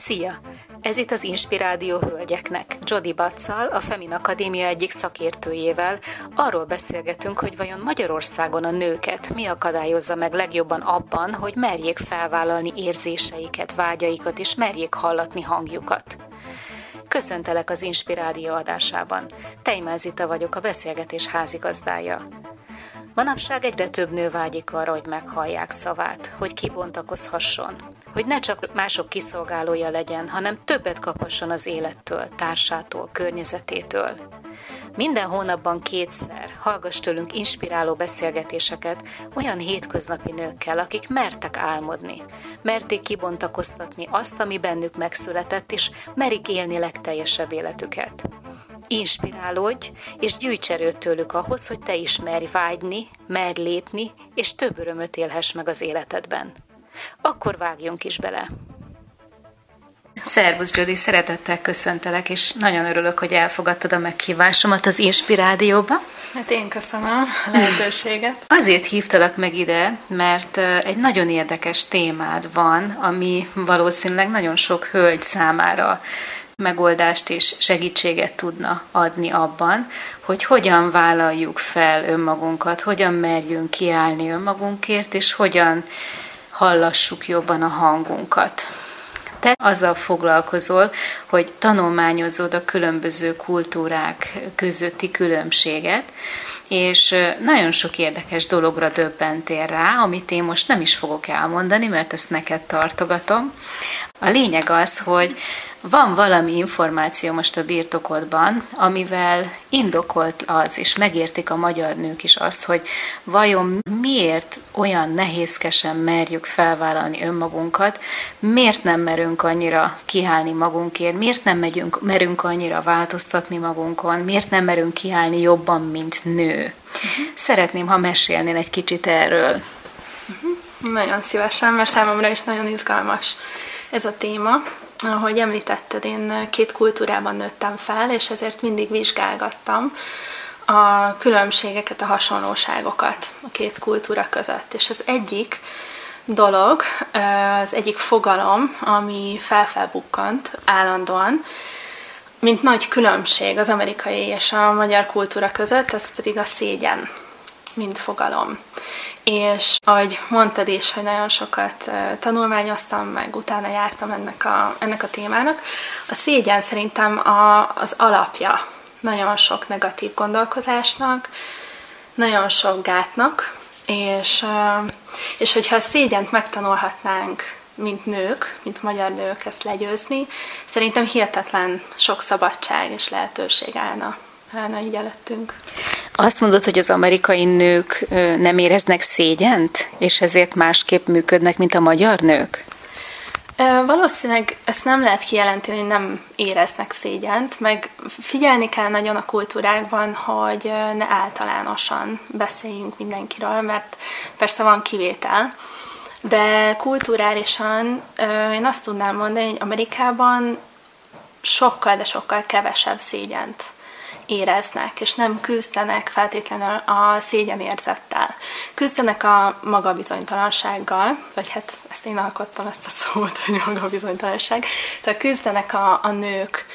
Szia! Ez itt az Inspirádió hölgyeknek. Jody Batszal, a Femin Akadémia egyik szakértőjével arról beszélgetünk, hogy vajon Magyarországon a nőket mi akadályozza meg legjobban abban, hogy merjék felvállalni érzéseiket, vágyaikat és merjék hallatni hangjukat. Köszöntelek az Inspirádió adásában. Tejmel Zita vagyok, a beszélgetés házigazdája. Manapság egyre több nő vágyik arra, hogy meghallják szavát, hogy kibontakozhasson, hogy ne csak mások kiszolgálója legyen, hanem többet kaphasson az élettől, társától, környezetétől. Minden hónapban kétszer hallgass tőlünk inspiráló beszélgetéseket olyan hétköznapi nőkkel, akik mertek álmodni, merték kibontakoztatni azt, ami bennük megszületett, és merik élni legteljesebb életüket. Inspirálódj, és gyűjts erőt tőlük ahhoz, hogy te is merj vágyni, merj lépni, és több örömöt élhess meg az életedben. Akkor vágjunk is bele! Szervusz, Jody, szeretettel köszöntelek, és nagyon örülök, hogy elfogadtad a meghívásomat az Inspirádióba. Hát én köszönöm a lehetőséget. Azért hívtalak meg ide, mert egy nagyon érdekes témád van, ami valószínűleg nagyon sok hölgy számára megoldást és segítséget tudna adni abban, hogy hogyan vállaljuk fel önmagunkat, hogyan merjünk kiállni önmagunkért, és hogyan hallassuk jobban a hangunkat. Te azzal foglalkozol, hogy tanulmányozod a különböző kultúrák közötti különbséget, és nagyon sok érdekes dologra döbbentél rá, amit én most nem is fogok elmondani, mert ezt neked tartogatom. A lényeg az, hogy van valami információ most a birtokodban, amivel indokolt az, és megértik a magyar nők is azt, hogy vajon miért olyan nehézkesen merjük felvállalni önmagunkat, miért nem merünk annyira kiállni magunkért, miért nem megyünk, merünk annyira változtatni magunkon, miért nem merünk kiállni jobban, mint nő. Szeretném, ha mesélnél egy kicsit erről. Uh-huh. Nagyon szívesen, mert számomra is nagyon izgalmas ez a téma ahogy említetted, én két kultúrában nőttem fel, és ezért mindig vizsgálgattam a különbségeket, a hasonlóságokat a két kultúra között. És az egyik dolog, az egyik fogalom, ami felfelbukkant állandóan, mint nagy különbség az amerikai és a magyar kultúra között, az pedig a szégyen, mint fogalom és ahogy mondtad is, hogy nagyon sokat tanulmányoztam, meg utána jártam ennek a, ennek a témának, a szégyen szerintem a, az alapja nagyon sok negatív gondolkozásnak, nagyon sok gátnak, és, és hogyha a szégyent megtanulhatnánk, mint nők, mint magyar nők ezt legyőzni, szerintem hihetetlen sok szabadság és lehetőség állna állna így előttünk. Azt mondod, hogy az amerikai nők nem éreznek szégyent, és ezért másképp működnek, mint a magyar nők? Valószínűleg ezt nem lehet kijelenteni, hogy nem éreznek szégyent, meg figyelni kell nagyon a kultúrákban, hogy ne általánosan beszéljünk mindenkiről, mert persze van kivétel, de kulturálisan én azt tudnám mondani, hogy Amerikában sokkal, de sokkal kevesebb szégyent éreznek, és nem küzdenek feltétlenül a szégyenérzettel. Küzdenek a magabizonytalansággal, vagy hát ezt én alkottam ezt a szót, hogy magabizonytalanság. Tehát küzdenek a, a nők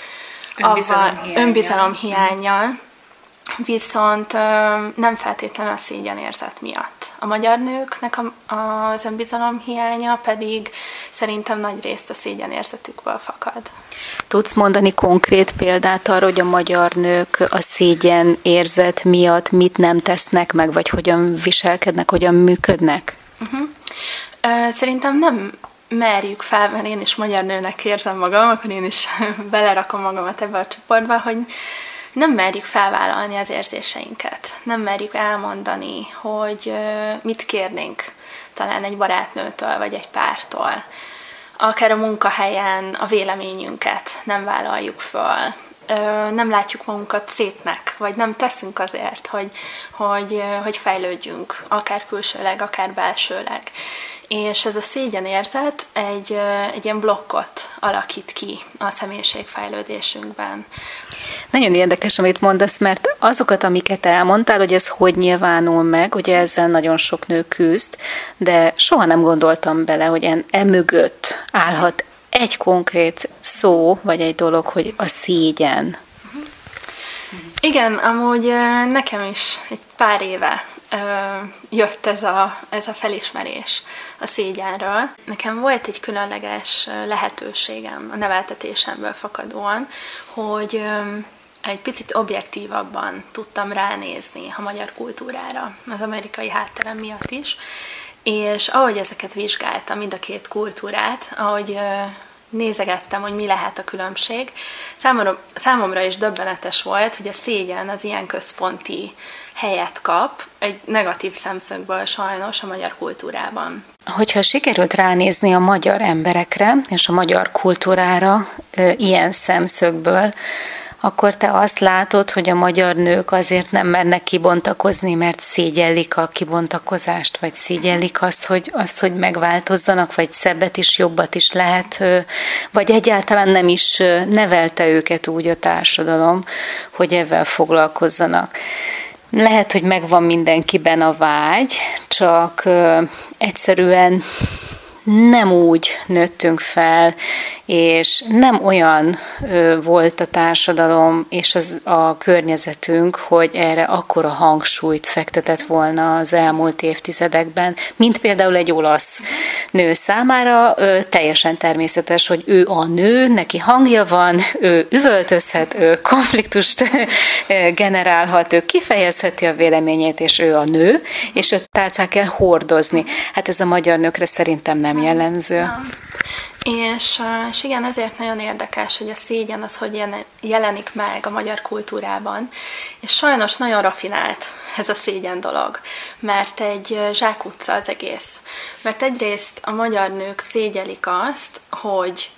önbizalom, önbizalom hiányjal, viszont nem feltétlenül a szégyenérzet miatt. A magyar nőknek az önbizalom hiánya pedig szerintem nagy részt a szégyenérzetükből fakad. Tudsz mondani konkrét példát arra, hogy a magyar nők a szégyen érzet miatt mit nem tesznek meg, vagy hogyan viselkednek, hogyan működnek? Uh-huh. Szerintem nem merjük fel, mert én is magyar nőnek érzem magam, akkor én is belerakom magamat ebbe a csoportba, hogy nem merjük felvállalni az érzéseinket. Nem merjük elmondani, hogy mit kérnénk talán egy barátnőtől, vagy egy pártól. Akár a munkahelyen a véleményünket nem vállaljuk föl. Nem látjuk magunkat szépnek, vagy nem teszünk azért, hogy, hogy, hogy fejlődjünk, akár külsőleg, akár belsőleg és ez a szégyenérzet egy, egy ilyen blokkot alakít ki a személyiségfejlődésünkben. Nagyon érdekes, amit mondasz, mert azokat, amiket elmondtál, hogy ez hogy nyilvánul meg, ugye ezzel nagyon sok nő küzd, de soha nem gondoltam bele, hogy emögött állhat egy konkrét szó, vagy egy dolog, hogy a szégyen. Igen, amúgy nekem is egy pár éve jött ez a, ez a felismerés a szégyenről. Nekem volt egy különleges lehetőségem a neveltetésemből fakadóan, hogy egy picit objektívabban tudtam ránézni a magyar kultúrára, az amerikai hátterem miatt is, és ahogy ezeket vizsgáltam, mind a két kultúrát, ahogy nézegettem, hogy mi lehet a különbség, számomra, számomra is döbbenetes volt, hogy a szégyen az ilyen központi helyet kap, egy negatív szemszögből sajnos a magyar kultúrában. Hogyha sikerült ránézni a magyar emberekre és a magyar kultúrára ilyen szemszögből, akkor te azt látod, hogy a magyar nők azért nem mernek kibontakozni, mert szégyellik a kibontakozást, vagy szégyellik azt, hogy, azt, hogy megváltozzanak, vagy szebbet is, jobbat is lehet, vagy egyáltalán nem is nevelte őket úgy a társadalom, hogy ezzel foglalkozzanak. Lehet, hogy megvan mindenkiben a vágy, csak egyszerűen nem úgy nőttünk fel, és nem olyan ö, volt a társadalom és az, a környezetünk, hogy erre akkora hangsúlyt fektetett volna az elmúlt évtizedekben, mint például egy olasz nő számára. Ö, teljesen természetes, hogy ő a nő, neki hangja van, ő üvöltözhet, ő konfliktust generálhat, ő kifejezheti a véleményét, és ő a nő, és őt tálcán kell hordozni. Hát ez a magyar nőkre szerintem nem jellemző. És, és igen, ezért nagyon érdekes, hogy a szégyen az hogy jelenik meg a magyar kultúrában. És sajnos nagyon rafinált ez a szégyen dolog, mert egy zsákutca az egész. Mert egyrészt a magyar nők szégyelik azt, hogy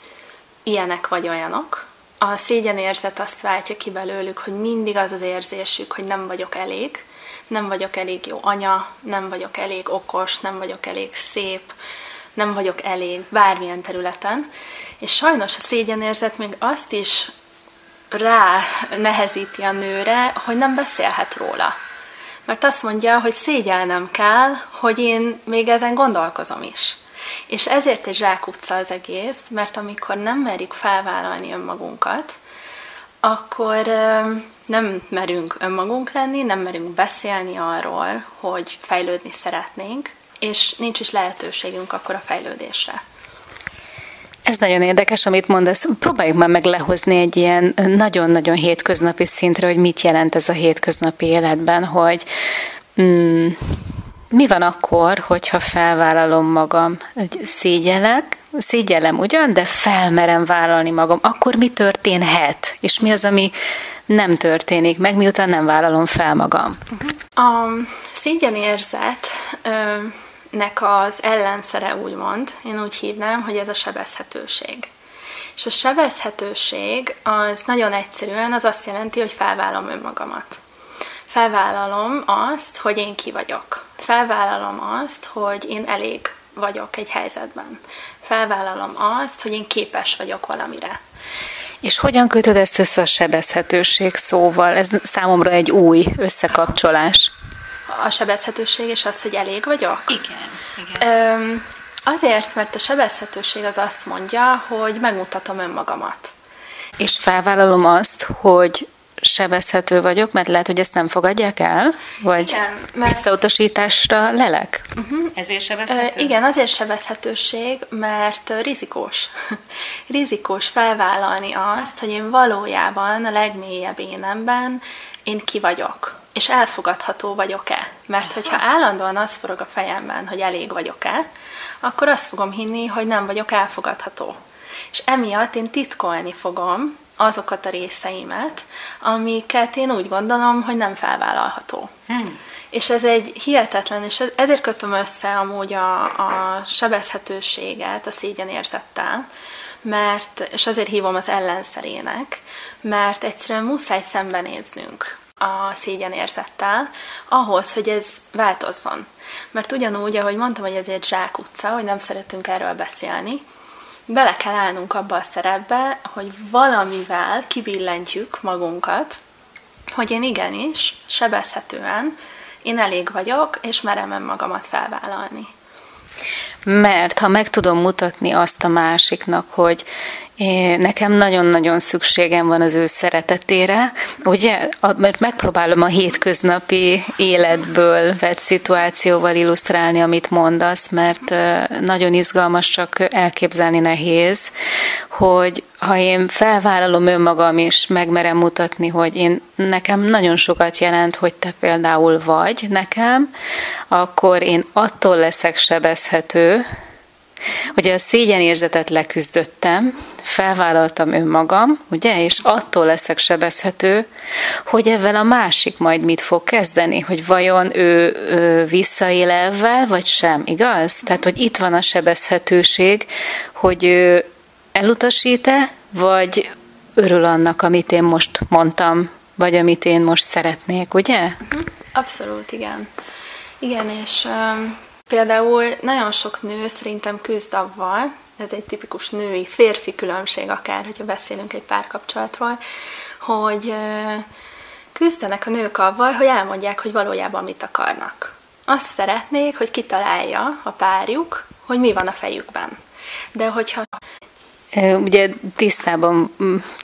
ilyenek vagy olyanok, a szégyenérzet azt váltja ki belőlük, hogy mindig az az érzésük, hogy nem vagyok elég, nem vagyok elég jó anya, nem vagyok elég okos, nem vagyok elég szép, nem vagyok elég bármilyen területen, és sajnos a szégyenérzet még azt is rá nehezíti a nőre, hogy nem beszélhet róla. Mert azt mondja, hogy szégyelnem kell, hogy én még ezen gondolkozom is. És ezért egy zsákutca az egész, mert amikor nem merjük felvállalni önmagunkat, akkor nem merünk önmagunk lenni, nem merünk beszélni arról, hogy fejlődni szeretnénk, és nincs is lehetőségünk akkor a fejlődésre. Ez nagyon érdekes, amit mondasz. Próbáljuk már meg lehozni egy ilyen nagyon-nagyon hétköznapi szintre, hogy mit jelent ez a hétköznapi életben, hogy mm, mi van akkor, hogyha felvállalom magam, hogy szégyelek, szégyellem ugyan, de felmerem vállalni magam, akkor mi történhet? És mi az, ami nem történik meg, miután nem vállalom fel magam? A szégyenérzet nek az ellenszere úgymond, én úgy hívnám, hogy ez a sebezhetőség. És a sebezhetőség az nagyon egyszerűen az azt jelenti, hogy felvállalom önmagamat. Felvállalom azt, hogy én ki vagyok. Felvállalom azt, hogy én elég vagyok egy helyzetben. Felvállalom azt, hogy én képes vagyok valamire. És hogyan kötöd ezt össze a sebezhetőség szóval? Ez számomra egy új összekapcsolás a sebezhetőség és az, hogy elég vagyok? Igen. igen. Öm, azért, mert a sebezhetőség az azt mondja, hogy megmutatom önmagamat. És felvállalom azt, hogy sebezhető vagyok, mert lehet, hogy ezt nem fogadják el? Vagy igen, mert... visszautasításra lelek? Uh-huh. Ezért sebezhető? Uh, igen, azért sebezhetőség, mert rizikós. rizikós felvállalni azt, hogy én valójában a legmélyebb énemben én ki vagyok és elfogadható vagyok-e. Mert hogyha állandóan az forog a fejemben, hogy elég vagyok-e, akkor azt fogom hinni, hogy nem vagyok elfogadható. És emiatt én titkolni fogom azokat a részeimet, amiket én úgy gondolom, hogy nem felvállalható. Hmm. És ez egy hihetetlen, és ezért kötöm össze amúgy a, a sebezhetőséget a szégyenérzettel, mert, és azért hívom az ellenszerének, mert egyszerűen muszáj szembenéznünk a szégyenérzettel, ahhoz, hogy ez változzon. Mert ugyanúgy, ahogy mondtam, hogy ez egy zsákutca, hogy nem szeretünk erről beszélni, bele kell állnunk abba a szerepbe, hogy valamivel kibillentjük magunkat, hogy én igenis, sebezhetően, én elég vagyok, és merem magamat felvállalni. Mert ha meg tudom mutatni azt a másiknak, hogy Nekem nagyon-nagyon szükségem van az ő szeretetére, ugye, mert megpróbálom a hétköznapi életből vett szituációval illusztrálni, amit mondasz, mert nagyon izgalmas, csak elképzelni nehéz, hogy ha én felvállalom önmagam és megmerem mutatni, hogy én nekem nagyon sokat jelent, hogy te például vagy nekem, akkor én attól leszek sebezhető, hogy a szégyenérzetet leküzdöttem, felvállaltam önmagam, ugye, és attól leszek sebezhető, hogy ezzel a másik majd mit fog kezdeni, hogy vajon ő, ő visszaél ezzel, vagy sem, igaz? Tehát, hogy itt van a sebezhetőség, hogy ő elutasít-e, vagy örül annak, amit én most mondtam, vagy amit én most szeretnék, ugye? Mhm. Abszolút, igen. Igen, és um, például nagyon sok nő szerintem küzd avval, ez egy tipikus női, férfi különbség akár, hogyha beszélünk egy párkapcsolatról, hogy küzdenek a nők avval, hogy elmondják, hogy valójában mit akarnak. Azt szeretnék, hogy kitalálja a párjuk, hogy mi van a fejükben. De hogyha Ugye tisztában,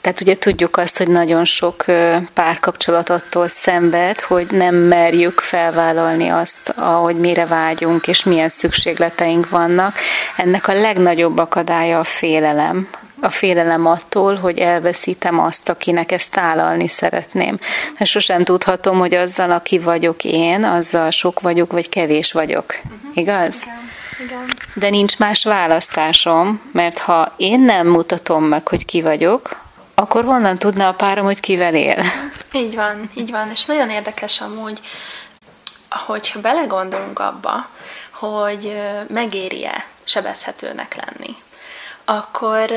tehát ugye tudjuk azt, hogy nagyon sok párkapcsolat attól szenved, hogy nem merjük felvállalni azt, ahogy mire vágyunk, és milyen szükségleteink vannak. Ennek a legnagyobb akadálya a félelem. A félelem attól, hogy elveszítem azt, akinek ezt tálalni szeretném. Mert sosem tudhatom, hogy azzal, aki vagyok én, azzal sok vagyok, vagy kevés vagyok. Uh-huh. Igaz? Igen. Igen. De nincs más választásom, mert ha én nem mutatom meg, hogy ki vagyok, akkor honnan tudna a párom, hogy kivel él? Így van, így van. És nagyon érdekes amúgy, hogyha belegondolunk abba, hogy megéri-e sebezhetőnek lenni, akkor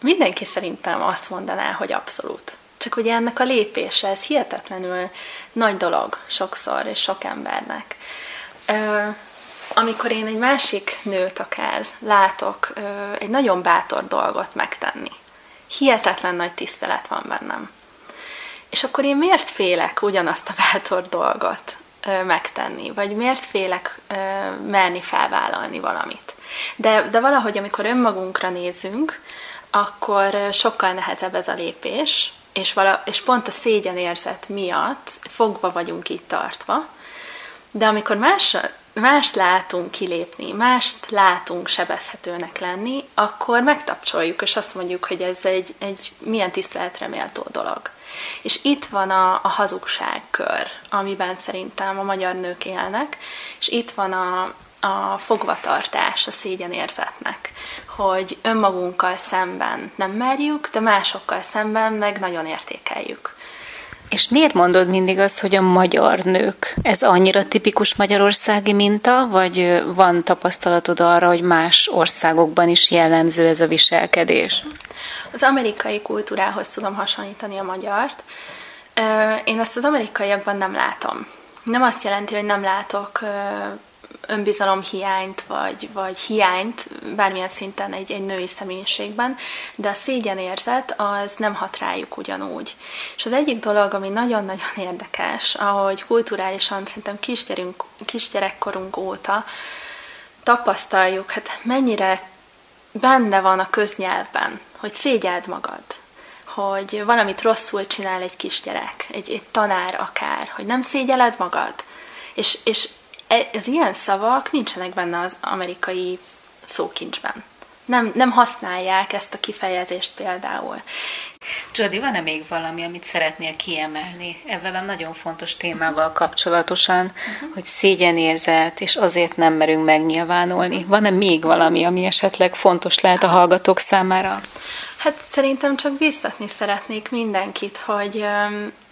mindenki szerintem azt mondaná, hogy abszolút. Csak ugye ennek a lépése, ez hihetetlenül nagy dolog sokszor, és sok embernek amikor én egy másik nőt akár látok egy nagyon bátor dolgot megtenni, hihetetlen nagy tisztelet van bennem. És akkor én miért félek ugyanazt a bátor dolgot megtenni, vagy miért félek merni felvállalni valamit. De, de valahogy, amikor önmagunkra nézünk, akkor sokkal nehezebb ez a lépés, és, vala, és pont a szégyenérzet miatt fogva vagyunk itt tartva, de amikor más mást látunk kilépni, mást látunk sebezhetőnek lenni, akkor megtapcsoljuk, és azt mondjuk, hogy ez egy, egy milyen tiszteletre méltó dolog. És itt van a, a hazugságkör, amiben szerintem a magyar nők élnek, és itt van a, a fogvatartás a szégyenérzetnek, hogy önmagunkkal szemben nem merjük, de másokkal szemben meg nagyon értékeljük. És miért mondod mindig azt, hogy a magyar nők? Ez annyira tipikus magyarországi minta, vagy van tapasztalatod arra, hogy más országokban is jellemző ez a viselkedés? Az amerikai kultúrához tudom hasonlítani a magyart. Én ezt az amerikaiakban nem látom. Nem azt jelenti, hogy nem látok önbizalom hiányt, vagy, vagy hiányt bármilyen szinten egy, egy női személyiségben, de a szégyenérzet az nem hat rájuk ugyanúgy. És az egyik dolog, ami nagyon-nagyon érdekes, ahogy kulturálisan szerintem kisgyerünk, kisgyerekkorunk óta tapasztaljuk, hát mennyire benne van a köznyelvben, hogy szégyeld magad, hogy valamit rosszul csinál egy kisgyerek, egy, egy tanár akár, hogy nem szégyeled magad, és, és az ilyen szavak nincsenek benne az amerikai szókincsben. Nem, nem használják ezt a kifejezést például. Jody, van-e még valami, amit szeretnél kiemelni ezzel a nagyon fontos témával kapcsolatosan, uh-huh. hogy szégyenérzet, és azért nem merünk megnyilvánulni? Van-e még valami, ami esetleg fontos lehet a hallgatók számára? Hát szerintem csak biztatni szeretnék mindenkit, hogy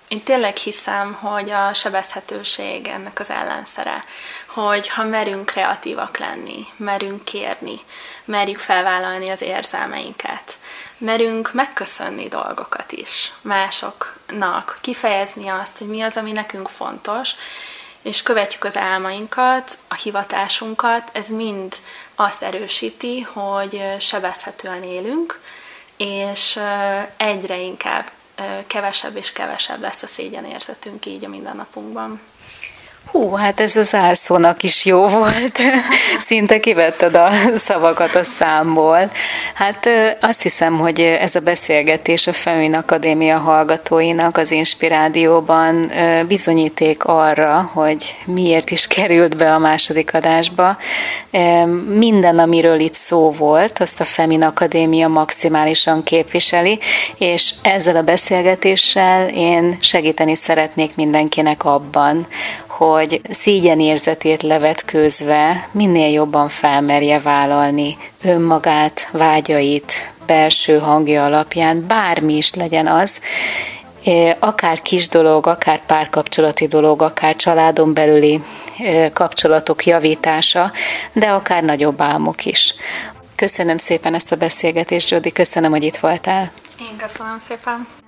én tényleg hiszem, hogy a sebezhetőség ennek az ellenszere, hogy ha merünk kreatívak lenni, merünk kérni, merjük felvállalni az érzelmeinket, merünk megköszönni dolgokat is másoknak, kifejezni azt, hogy mi az, ami nekünk fontos, és követjük az álmainkat, a hivatásunkat, ez mind azt erősíti, hogy sebezhetően élünk, és egyre inkább kevesebb és kevesebb lesz a szégyenérzetünk így a mindennapunkban. Hú, hát ez az árszónak is jó volt. Szinte kivetted a szavakat a számból. Hát azt hiszem, hogy ez a beszélgetés a Femin Akadémia hallgatóinak az Inspirádióban bizonyíték arra, hogy miért is került be a második adásba. Minden, amiről itt szó volt, azt a Femin Akadémia maximálisan képviseli, és ezzel a beszélgetéssel én segíteni szeretnék mindenkinek abban, hogy szégyenérzetét levetkőzve minél jobban felmerje vállalni önmagát, vágyait, belső hangja alapján, bármi is legyen az, e, akár kis dolog, akár párkapcsolati dolog, akár családon belüli e, kapcsolatok javítása, de akár nagyobb álmok is. Köszönöm szépen ezt a beszélgetést, Jodi, köszönöm, hogy itt voltál. Én köszönöm szépen.